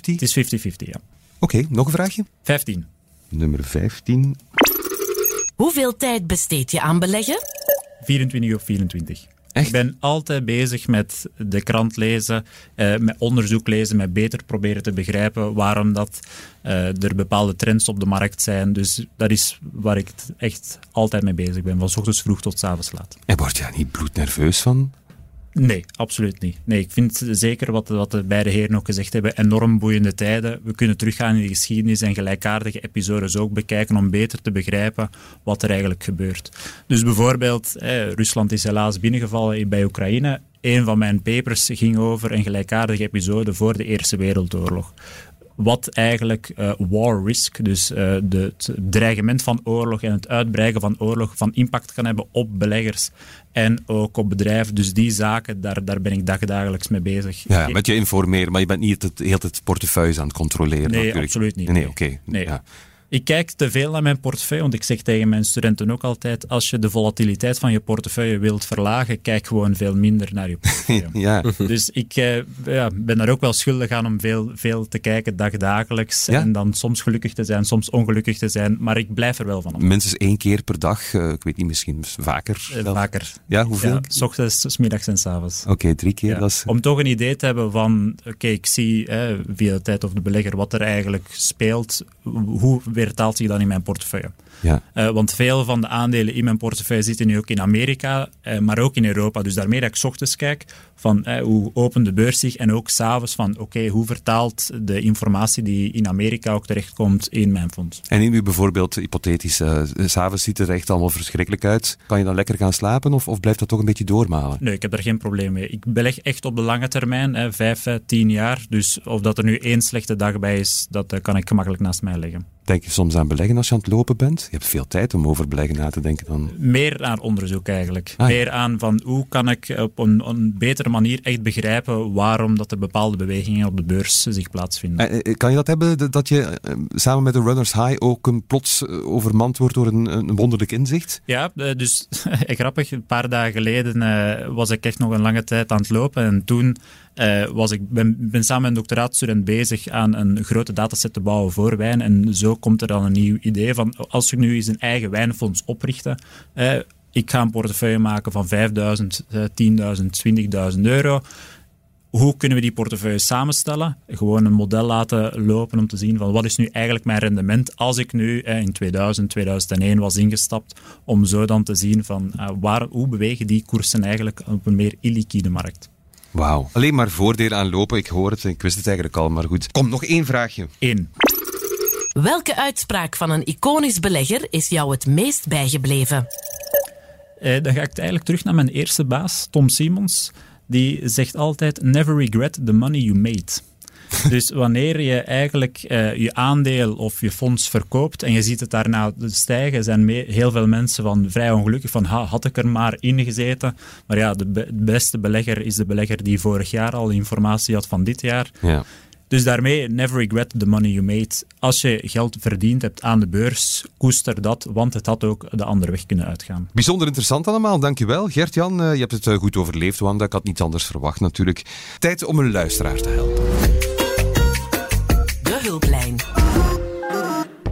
Het is 50-50, ja. Oké, okay, nog een vraagje? 15. Nummer 15. Hoeveel tijd besteed je aan beleggen? 24 op 24. Echt? Ik ben altijd bezig met de krant lezen, eh, met onderzoek lezen, met beter proberen te begrijpen waarom dat, uh, er bepaalde trends op de markt zijn. Dus dat is waar ik echt altijd mee bezig ben, van ochtends vroeg tot avonds laat. En word je daar niet bloednerveus van? Nee, absoluut niet. Nee, ik vind zeker wat, wat de beide heren ook gezegd hebben, enorm boeiende tijden. We kunnen teruggaan in de geschiedenis en gelijkaardige episodes ook bekijken om beter te begrijpen wat er eigenlijk gebeurt. Dus bijvoorbeeld, Rusland is helaas binnengevallen bij Oekraïne. Een van mijn papers ging over een gelijkaardige episode voor de Eerste Wereldoorlog wat eigenlijk uh, war risk, dus uh, de, het dreigement van oorlog en het uitbreiden van oorlog, van impact kan hebben op beleggers en ook op bedrijven. Dus die zaken, daar, daar ben ik dagdagelijks mee bezig. Ja, met je informeren, maar je bent niet het, heel het portefeuille aan het controleren. Nee, natuurlijk. absoluut niet. Nee, nee oké. Nee. Ja. Ik kijk te veel naar mijn portefeuille, want ik zeg tegen mijn studenten ook altijd, als je de volatiliteit van je portefeuille wilt verlagen, kijk gewoon veel minder naar je portefeuille. ja. Dus ik eh, ja, ben daar ook wel schuldig aan om veel, veel te kijken dagdagelijks Ja? en dan soms gelukkig te zijn, soms ongelukkig te zijn, maar ik blijf er wel van op. Minstens één keer per dag, eh, ik weet niet, misschien vaker. Eh, vaker. Ja, hoeveel? Ja, s ochtends, s middags en s avonds. Oké, drie keer. Ja, Dat is, Om toch een idee te hebben van, oké, ik zie eh, via de tijd of de belegger wat er eigenlijk speelt, hoe weertaalt zich dan in mijn portefeuille? ja. Uh, want veel van de aandelen in mijn portefeuille zitten nu ook in Amerika, uh, maar ook in Europa. Dus daarmee dat ik 's ochtends kijk van uh, hoe opent de beurs zich en ook s'avonds van oké, okay, hoe vertaalt de informatie die in Amerika ook terechtkomt in mijn fonds. En in nu bijvoorbeeld, hypothetisch, s'avonds ziet het er echt allemaal verschrikkelijk uit. Kan je dan lekker gaan slapen of, of blijft dat toch een beetje doormalen? Nee, ik heb daar geen probleem mee. Ik beleg echt op de lange termijn, vijf, tien jaar. Dus of dat er nu één slechte dag bij is, dat kan ik gemakkelijk naast mij leggen. Denk je soms aan beleggen als je aan het lopen bent? Je hebt veel tijd om over beleggen na te denken dan. Meer aan onderzoek eigenlijk. Ah, ja. Meer aan van hoe kan ik op een, een, betere manier echt begrijpen waarom dat er bepaalde bewegingen op de beurs zich plaatsvinden. Eh, kan je dat hebben, dat je eh, samen met de Runners High ook een plots eh, overmand wordt door een, een wonderlijk inzicht? Ja, dus grappig. Een paar dagen geleden was ik echt nog een lange tijd aan het lopen en toen uh, was ik ben, ben samen met een doctoraatstudent bezig aan een grote dataset te bouwen voor wijn. En zo komt er dan een nieuw idee van, als ik nu eens een eigen wijnfonds oprichten, uh, ik ga een portefeuille maken van 5.000, uh, 10.000, 20.000 euro. Hoe kunnen we die portefeuille samenstellen? Gewoon een model laten lopen om te zien van wat is nu eigenlijk mijn rendement als ik nu eh, in 2000, 2001 was ingestapt, om zo dan te zien van waar, hoe bewegen die koersen eigenlijk op een meer illiquide markt. Wauw. Alleen maar voordelen aan lopen. Ik hoor het, ik wist het eigenlijk al, maar goed. Kom, nog één vraagje. Eén. Welke uitspraak van een iconisch belegger is jou het meest bijgebleven? Uh, dan ga ik eigenlijk terug naar mijn eerste baas, Tom Simons. Die zegt altijd: Never regret the money you made. dus wanneer je eigenlijk uh, je aandeel of je fonds verkoopt en je ziet het daarna stijgen, zijn mee, heel veel mensen van vrij ongelukkig van ha, had ik er maar in gezeten. Maar ja, de be beste belegger is de belegger die vorig jaar al informatie had van dit jaar. Ja. Dus daarmee, never regret the money you made. Als je geld verdiend hebt aan de beurs, koester dat, want het had ook de andere weg kunnen uitgaan. Bijzonder interessant allemaal, dankjewel. Gert-Jan, uh, je hebt het uh, goed overleefd, Wanda. Ik had niet anders verwacht natuurlijk. Tijd om een luisteraar te helpen. Hulplijn.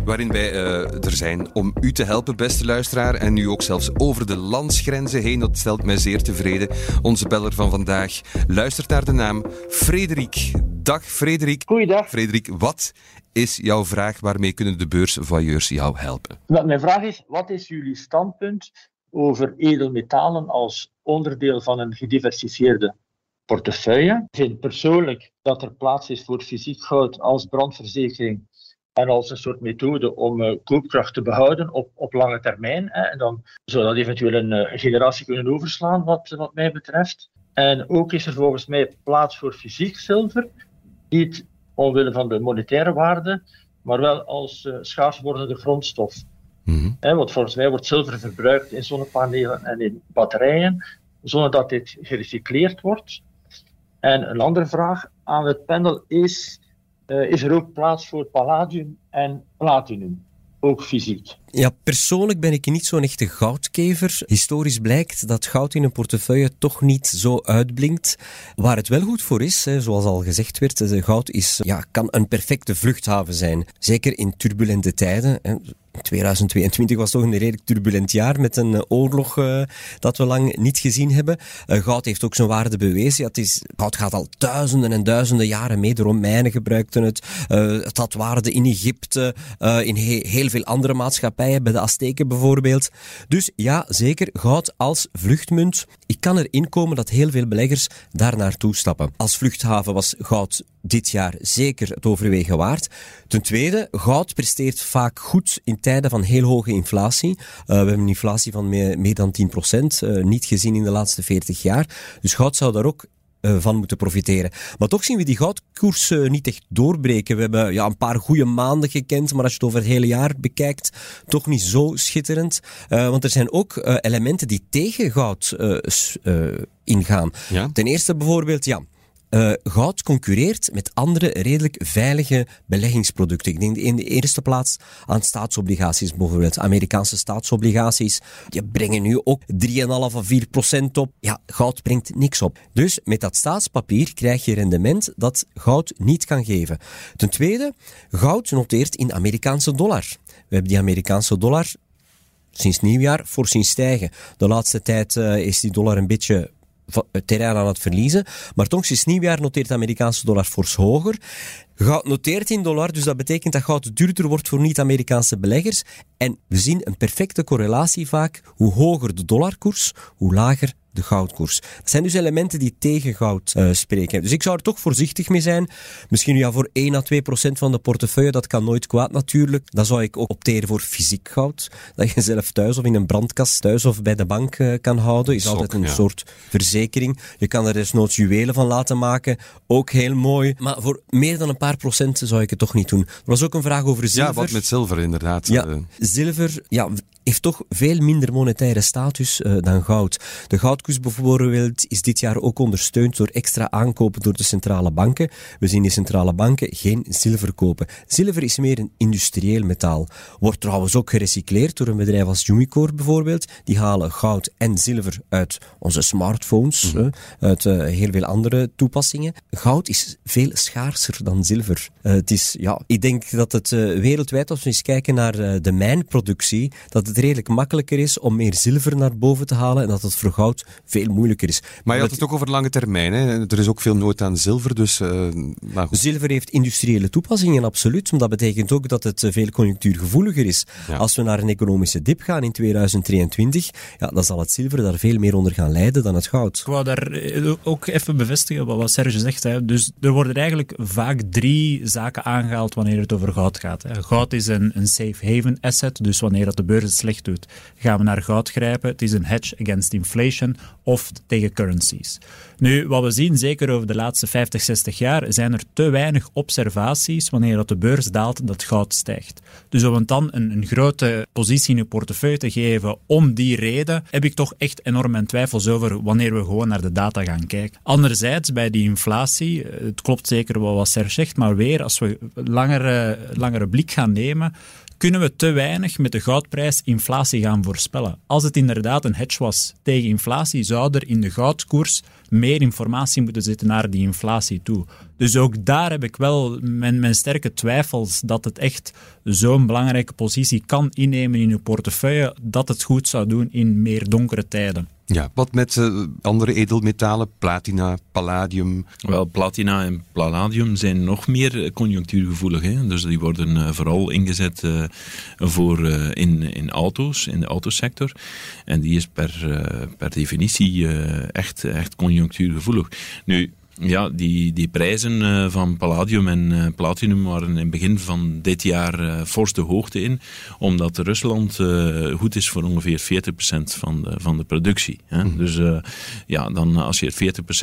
Waarin wij uh, er zijn om u te helpen, beste luisteraar. En nu ook zelfs over de landsgrenzen heen. Dat stelt mij zeer tevreden. Onze beller van vandaag luistert naar de naam Frederik. Dag Frederik. Goeiedag. Frederik, wat is jouw vraag? Waarmee kunnen de beursvoyeurs jou helpen? Mijn vraag is, wat is jullie standpunt over edelmetalen als onderdeel van een gediversifieerde portefeuille? Ik vind persoonlijk dat er plaats is voor fysiek goud als brandverzekering en als een soort methode om uh, koopkracht te behouden op, op lange termijn. Hè. En dan zou dat eventueel een, uh, generatie kunnen overslaan, wat, wat mij betreft. En ook is er volgens mij plaats voor fysiek zilver, niet omwille van de monetaire waarde, maar wel als uh, schaars wordende grondstof. Mm -hmm. want volgens mij wordt zilver verbruikt in zonnepanelen en in batterijen, zonder dat dit gerecycleerd wordt. En een andere vraag aan het panel is uh, is er ook plaats voor palladium en platinum, ook fysiek. Ja, persoonlijk ben ik niet zo'n echte goudkever. Historisch blijkt dat goud in een portefeuille toch niet zo uitblinkt. Waar het wel goed voor is, hè, zoals al gezegd werd, goud is, ja, kan een perfecte vluchthaven zijn. Zeker in turbulente tijden. Hè. 2022 was toch een redelijk turbulent jaar met een eh, oorlog uh, dat we lang niet gezien hebben. Goud heeft ook zijn waarde bewezen. Ja, het is, goud gaat al duizenden en duizenden jaren mee. De Romeinen gebruikten het. het had waarde in Egypte, in he heel veel andere maatschappijen, bij de Azteken bijvoorbeeld. Dus ja, zeker goud als vluchtmunt. Ik kan erin komen dat heel veel beleggers daar naartoe stappen. Als vluchthaven was goud dit jaar zeker het overwegen waard. Ten tweede, goud presteert vaak goed in tijden van heel hoge inflatie. Uh, we hebben een inflatie van meer, dan 10 procent, uh, niet gezien in de laatste 40 jaar. Dus goud zou daar ook van moeten profiteren. Maar toch zien we die goudkoers uh, niet echt doorbreken. We hebben ja, een paar goede maanden gekend, maar als je het over het hele jaar bekijkt, toch niet zo schitterend. Uh, want er zijn ook elementen die tegen goud ingaan. Ja? Ten eerste bijvoorbeeld, ja, uh, goud concurreert met andere redelijk veilige beleggingsproducten. Ik denk in de eerste plaats aan staatsobligaties bijvoorbeeld. Amerikaanse staatsobligaties, die brengen nu ook 3,5 of 4 procent op. Ja, goud brengt niks op. Dus met dat staatspapier krijg je rendement dat goud niet kan geven. Ten tweede, goud noteert in Amerikaanse dollar. We hebben die Amerikaanse dollar sinds nieuwjaar voor zien stijgen. De laatste tijd uh, is die dollar een beetje terrein aan het verliezen. Maar toch sinds nieuwjaar noteert de Amerikaanse dollar fors hoger. Goud noteert in dollar, dus dat betekent dat goud duurder wordt voor niet-Amerikaanse beleggers. En we zien een perfecte correlatie vaak. Hoe hoger de dollarkoers, hoe lager de goudkoers. Dat zijn dus elementen die tegen goud uh, spreken. Dus ik zou er toch voorzichtig mee zijn. Misschien ja, voor 1 à 2 procent van de portefeuille, dat kan nooit kwaad natuurlijk. Dan zou ik ook opteren voor fysiek goud. Dat je zelf thuis of in een brandkast thuis of bij de bank uh, kan houden. Is Sok, altijd een ja. soort verzekering. Je kan er desnoods juwelen van laten maken. Ook heel mooi. Maar voor meer dan een paar procent zou ik het toch niet doen. Er was ook een vraag over zilver. Ja, wat met zilver inderdaad. Ja, zilver, ja, heeft toch veel minder monetaire status uh, dan goud. De goudkoers bijvoorbeeld is dit jaar ook ondersteund door extra aankopen door de centrale banken. We zien die centrale banken geen zilver kopen. Zilver is meer een industrieel metaal. Wordt trouwens ook gerecycleerd door een bedrijf als Umicore bijvoorbeeld. Die halen goud en zilver uit onze smartphones, mm -hmm. uh, uit uh, heel veel andere toepassingen. Goud is veel schaarser dan zilver. het is, ja, ik denk dat het wereldwijd, als we eens kijken naar de mijnproductie, dat het het redelijk makkelijker is om meer zilver naar boven te halen en dat het voor goud veel moeilijker is. Maar je had het ook over lange termijn. Hè? Er is ook veel nood aan zilver. Dus, uh, nou zilver heeft industriële toepassingen, absoluut. Maar dat betekent ook dat het veel conjunctuurgevoeliger is. Ja. Als we naar een economische dip gaan in 2023, ja, dan zal het zilver daar veel meer onder gaan lijden dan het goud. Ik wou daar ook even bevestigen wat Serge zegt. Hè. Dus er worden eigenlijk vaak drie zaken aangehaald wanneer het over goud gaat. Hè. Goud is een, een safe haven asset, dus wanneer dat de beurs doet, gaan we naar goud grijpen. Het is een hedge against inflation of tegen currencies. Nu, wat we zien, zeker over de laatste 50, 60 jaar, zijn er te weinig observaties wanneer dat de beurs daalt dat goud stijgt. Dus om het dan een, een grote positie in je portefeuille te geven om die reden, heb ik toch echt enorm mijn twijfels over wanneer we gewoon naar de data gaan kijken. Anderzijds, bij die inflatie, het klopt zeker wat Serge zegt, maar weer, als we langere, langere blik gaan nemen, kunnen we te weinig met de goudprijs inflatie gaan voorspellen. Als het inderdaad een hedge was tegen inflatie, zou er in de goudkoers meer informatie moeten zitten naar die inflatie toe. Dus ook daar heb ik wel mijn, mijn sterke twijfels dat het echt zo'n belangrijke positie kan innemen in uw portefeuille, dat het goed zou doen in meer donkere tijden. Ja, wat met uh, andere edelmetalen, platina, palladium? Wel, platina en palladium zijn nog meer conjunctuurgevoelig. Hè? Dus die worden uh, vooral ingezet uh, voor, in, in auto's, in de autosector. En die is per, per definitie echt, echt conjunctuurgevoelig. Nu, ja, die, die prijzen uh, van palladium en uh, platinum waren in het begin van dit jaar uh, fors de hoogte in, omdat Rusland goed is voor ongeveer 40% van de, van de productie. Hè. Mm. Dus ja, dan als je 40%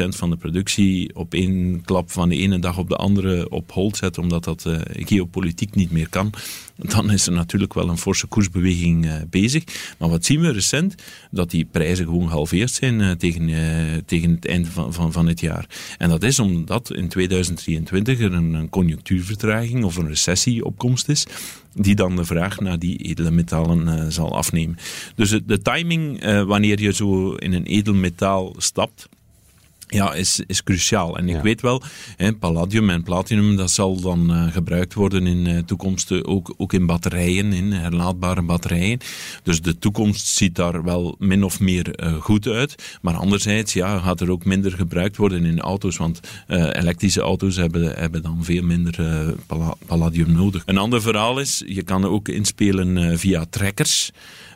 van de productie op één klap van de ene dag op de andere op hold zet, omdat dat geopolitiek niet meer kan, dan is er natuurlijk wel een forse koersbeweging uh, bezig. Maar wat zien we recent? Dat die prijzen gewoon gehalveerd zijn uh, tegen, uh, tegen het eind van, van, van het jaar. En dat is omdat in 2023 er een, een conjunctuurvertraging of een recessieopkomst is die dan de vraag naar die edele metalen zal afnemen. Dus de, de timing, wanneer je zo in een edelmetaal stapt, ja, is, is cruciaal. En ik weet wel, hè, palladium en platinum, dat zal dan uh, gebruikt worden in uh, toekomst ook, ook in batterijen, in herlaadbare batterijen. Dus de toekomst ziet daar wel min of meer uh, goed uit. Maar anderzijds ja, gaat er ook minder gebruikt worden in auto's, want elektrische auto's hebben, hebben dan veel minder palladium nodig. Een ander verhaal is, je kan ook inspelen via trekkers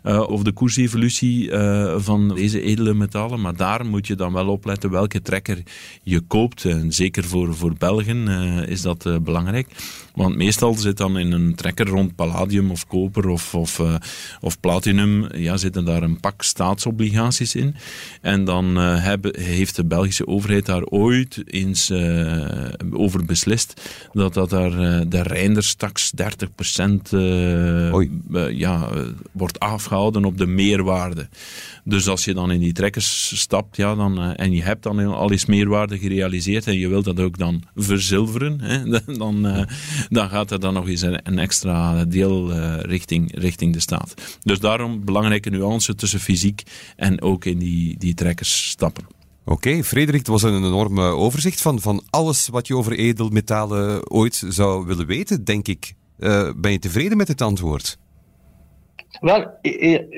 uh, of de koersevolutie uh, van deze edele metalen. Maar daar moet je dan wel opletten welke trekker je koopt. En zeker voor, voor Belgen uh, is dat belangrijk. Want meestal zit dan in een trekker rond palladium of koper of, of, uh, of platinum, ja, zitten daar een pak staatsobligaties in. En dan uh, hebben, heeft de Belgische overheid daar ooit eens uh, over beslist dat dat daar de Reinderstaks 30% ja, wordt afgehouden op de meerwaarde. Dus als je dan in die trekkers stapt ja, dan, en je hebt dan al eens meerwaarde gerealiseerd en je wilt dat ook dan verzilveren, hè, dan, dan gaat er dan nog eens een, extra deel uh, richting, richting de staat. Dus daarom belangrijke nuance tussen fysiek en ook in die, die trekkers stappen. Oké, Frederik, het was een enorm overzicht van, van alles wat je over edelmetalen ooit zou willen weten, denk ik. Uh, ben je tevreden met het antwoord? Wel,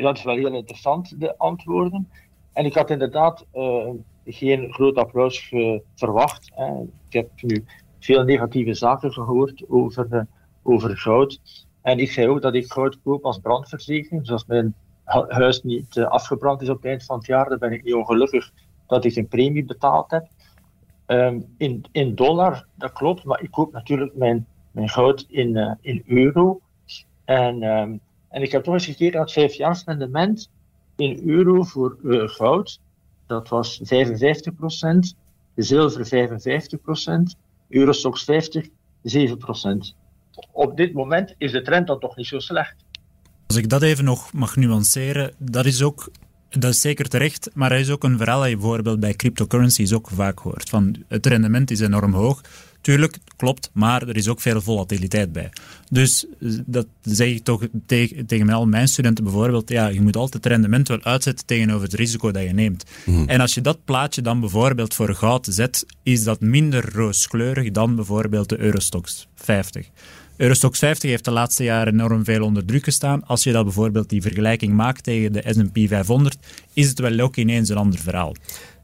dat is wel heel interessant, de antwoorden. En ik had inderdaad uh, geen groot applaus verwacht. Ik heb nu veel negatieve zaken gehoord over, uh, over goud. En ik zei ook dat ik goud koop als brandverzekering. Dus als mijn huis niet uh, afgebrand is op het eind van het jaar, dan ben ik niet ongelukkig dat ik een premie betaald heb. Um, in, in dollar, dat klopt, maar ik koop natuurlijk mijn, mijn goud in, uh, in euro. En, um, en ik heb toch eens gekeken naar het vijfjaarsrendement in euro voor goud. Dat was 55%, zilver 55%, Eurostox 50, 7% Op dit moment is de trend dan toch niet zo slecht. Als ik dat even nog mag nuanceren, dat is ook dat is zeker terecht, maar er is ook een verhaal dat je bijvoorbeeld bij cryptocurrencies ook vaak hoort. Van het rendement is enorm hoog. Tuurlijk, klopt, maar er is ook veel volatiliteit bij. Dus eh, dat zeg ik toch tegen, tegen al mijn studenten bijvoorbeeld. Ja, je moet altijd het rendement wel uitzetten tegenover het risico dat je neemt. Mhm. En als je dat plaatje dan bijvoorbeeld voor goud zet, is dat minder rooskleurig dan bijvoorbeeld de Eurostox 50. Eurostox 50 heeft de laatste jaren enorm veel onder druk gestaan. Als je dat bijvoorbeeld die vergelijking maakt tegen de S&P 500, is het wel ook ineens een ander verhaal.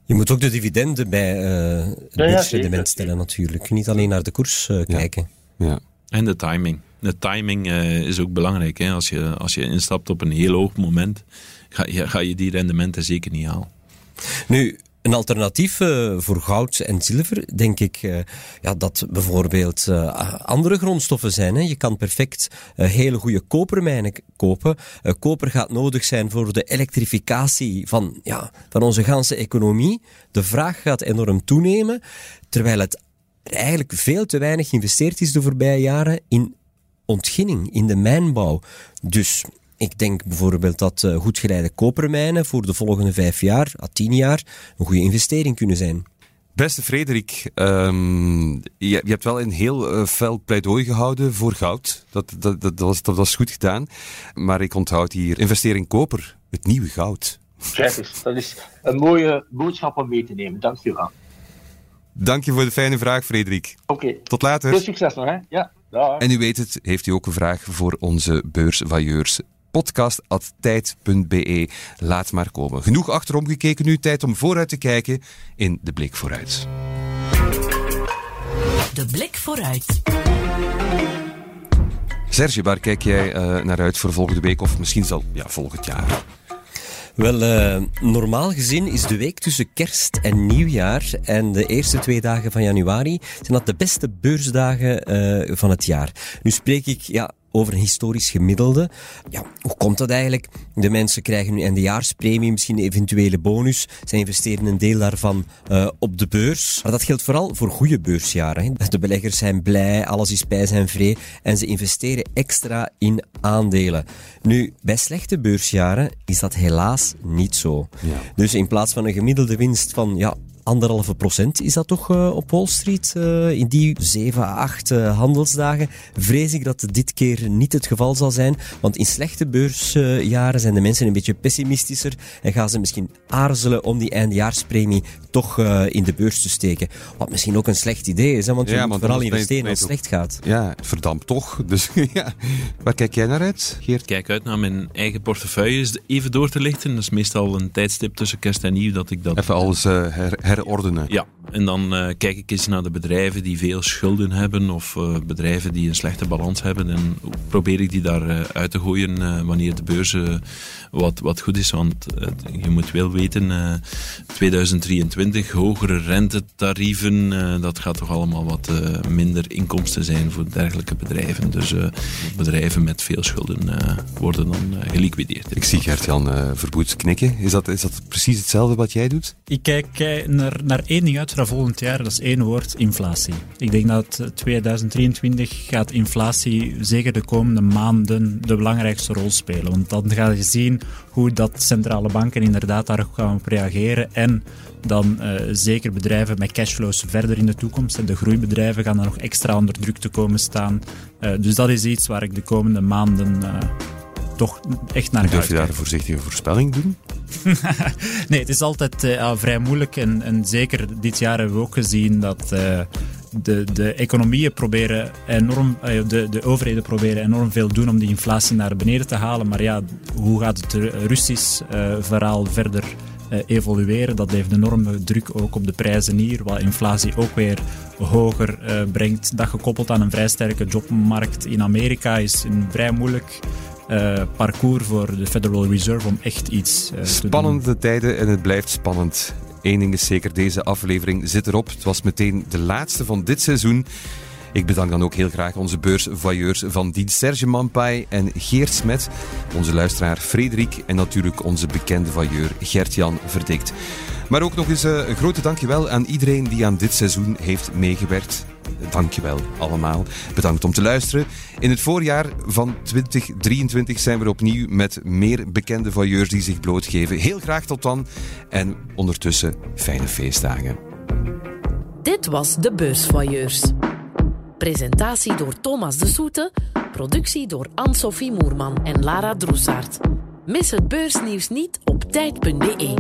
Je moet ook de dividenden bij uh, het ja, stellen natuurlijk. Niet alleen naar de koers uh, kijken. Ja. En de timing. De timing uh, is ook belangrijk. Hè? Als, je, als je instapt op een heel hoog moment, ga je, ga je die rendementen zeker niet halen. Nu, een alternatief uh, voor goud en zilver, denk ik, uh, ja, dat bijvoorbeeld uh, andere grondstoffen zijn. Hè. Je kan perfect hele goede kopermijnen kopen. koper gaat nodig zijn voor de elektrificatie van, ja, van onze ganse economie. De vraag gaat enorm toenemen, terwijl het eigenlijk veel te weinig geïnvesteerd is de voorbije jaren in ontginning, in de mijnbouw. Dus ik denk bijvoorbeeld dat uh, goed geleide kopermijnen voor de volgende vijf jaar, à tien jaar, een goede investering kunnen zijn. Beste Frederik, um, je, je, hebt wel een heel uh, fel pleidooi gehouden voor goud. Dat, dat, dat, was, dat was goed gedaan. Maar ik onthoud hier investering koper, het nieuwe goud. Kijk eens, dat is een mooie boodschap om mee te nemen. Dank je wel. Dank je voor de fijne vraag, Frederik. Oké. Tot later. Veel succes nog, hè? Ja. Dag. En u weet het, heeft u ook een vraag voor onze beursvailleurs? podcast.tijd.be. Laat maar komen. Genoeg achterom gekeken nu, tijd om vooruit te kijken in De Blik Vooruit. De Blik Vooruit. Serge, waar kijk jij uh, naar uit voor volgende week of misschien zal ja, volgend jaar? Wel, uh, normaal gezien is de week tussen kerst en nieuwjaar en de eerste twee dagen van januari zijn dat de beste beursdagen uh, van het jaar. Nu spreek ik ja, over een historisch gemiddelde. Ja, hoe komt dat eigenlijk? De mensen krijgen nu eindejaarspremie, misschien een eventuele bonus. Zij investeren een deel daarvan uh, op de beurs. Maar dat geldt vooral voor goede beursjaren. Hè. De beleggers zijn blij, alles is bij zijn vree en ze investeren extra in aandelen. Nu, bij slechte beursjaren is dat helaas niet zo. Ja. Dus in plaats van een gemiddelde winst van ja, anderhalve procent is dat toch uh, op Wall Street. Uh, in die zeven, acht uh, handelsdagen vrees ik dat dit keer niet het geval zal zijn. Want in slechte beursjaren zijn de mensen een beetje pessimistischer en gaan ze misschien aarzelen om die eindjaarspremie toch in de beurs te steken. Wat misschien ook een slecht idee is, hè, want je ja, moet vooral investeren als het slecht gaat. Ja, verdampt toch. Dus ja, waar kijk jij naar uit, Geert? Ik kijk uit naar mijn eigen portefeuille even door te lichten. Dat is meestal een tijdstip tussen kerst en nieuw dat ik dat... Even alles her herordenen. Ja, en dan uh, kijk ik eens naar de bedrijven die veel schulden hebben of uh, bedrijven die een slechte balans hebben en probeer ik die daar uh, uit te gooien wanneer de beurs wat, wat goed is. Want je moet wel weten, 2023, hogere rentetarieven, dat gaat toch allemaal wat minder inkomsten zijn voor dergelijke bedrijven. Dus bedrijven met veel schulden worden dan geliquideerd. Ik zie Gert-Jan Verboets knikken. Is dat, is dat precies hetzelfde wat jij doet? Ik kijk naar, naar één ding uit volgend jaar, dat is één woord, inflatie. Ik denk dat 2023 gaat inflatie zeker de komende maanden de belangrijkste rol spelen. Want dan ga je zien hoe dat centrale banken inderdaad daarop gaan reageren en dan uh, zeker bedrijven met cashflows verder in de toekomst. De groeibedrijven gaan dan nog extra onder druk te komen staan. Uh, dus dat is iets waar ik de komende maanden uh, toch echt naar ga Durf je daar een voorzichtige voorspelling doen? nee, het is altijd uh, vrij moeilijk. En, en, zeker dit jaar hebben we ook gezien dat uh, de, de economieën proberen enorm, uh, de, de overheden proberen enorm veel doen om die inflatie naar beneden te halen. Maar ja, hoe gaat het Russisch verhaal verder evolueren? Dat heeft enorme druk ook op de prijzen hier, wat inflatie ook weer hoger brengt. Dat gekoppeld aan een vrij sterke jobmarkt in Amerika is een vrij moeilijk uh, parcours voor de Federal Reserve om echt iets Spannende te tijden en het blijft spannend. Eén ding is zeker, deze aflevering zit erop. Het was meteen de laatste van dit seizoen. Ik bedank dan ook heel graag onze beursvoyeurs van dienst Serge Mampai en Geert Smet, onze luisteraar Frederik en natuurlijk onze bekende voyeur Gert-Jan Verdikt. Maar ook nog eens eh, een grote dankjewel aan iedereen die aan dit seizoen heeft meegewerkt. Dankjewel allemaal. Bedankt om te luisteren. In het voorjaar van 2023 zijn we opnieuw met meer bekende voyeurs die zich blootgeven. Heel graag tot dan en ondertussen fijne feestdagen. Dit was de Beursvoyeurs. Presentatie door Thomas de Soete, productie door Anne-Sophie Moerman en Lara Droesaert. Mis het beursnieuws niet op tijd.be.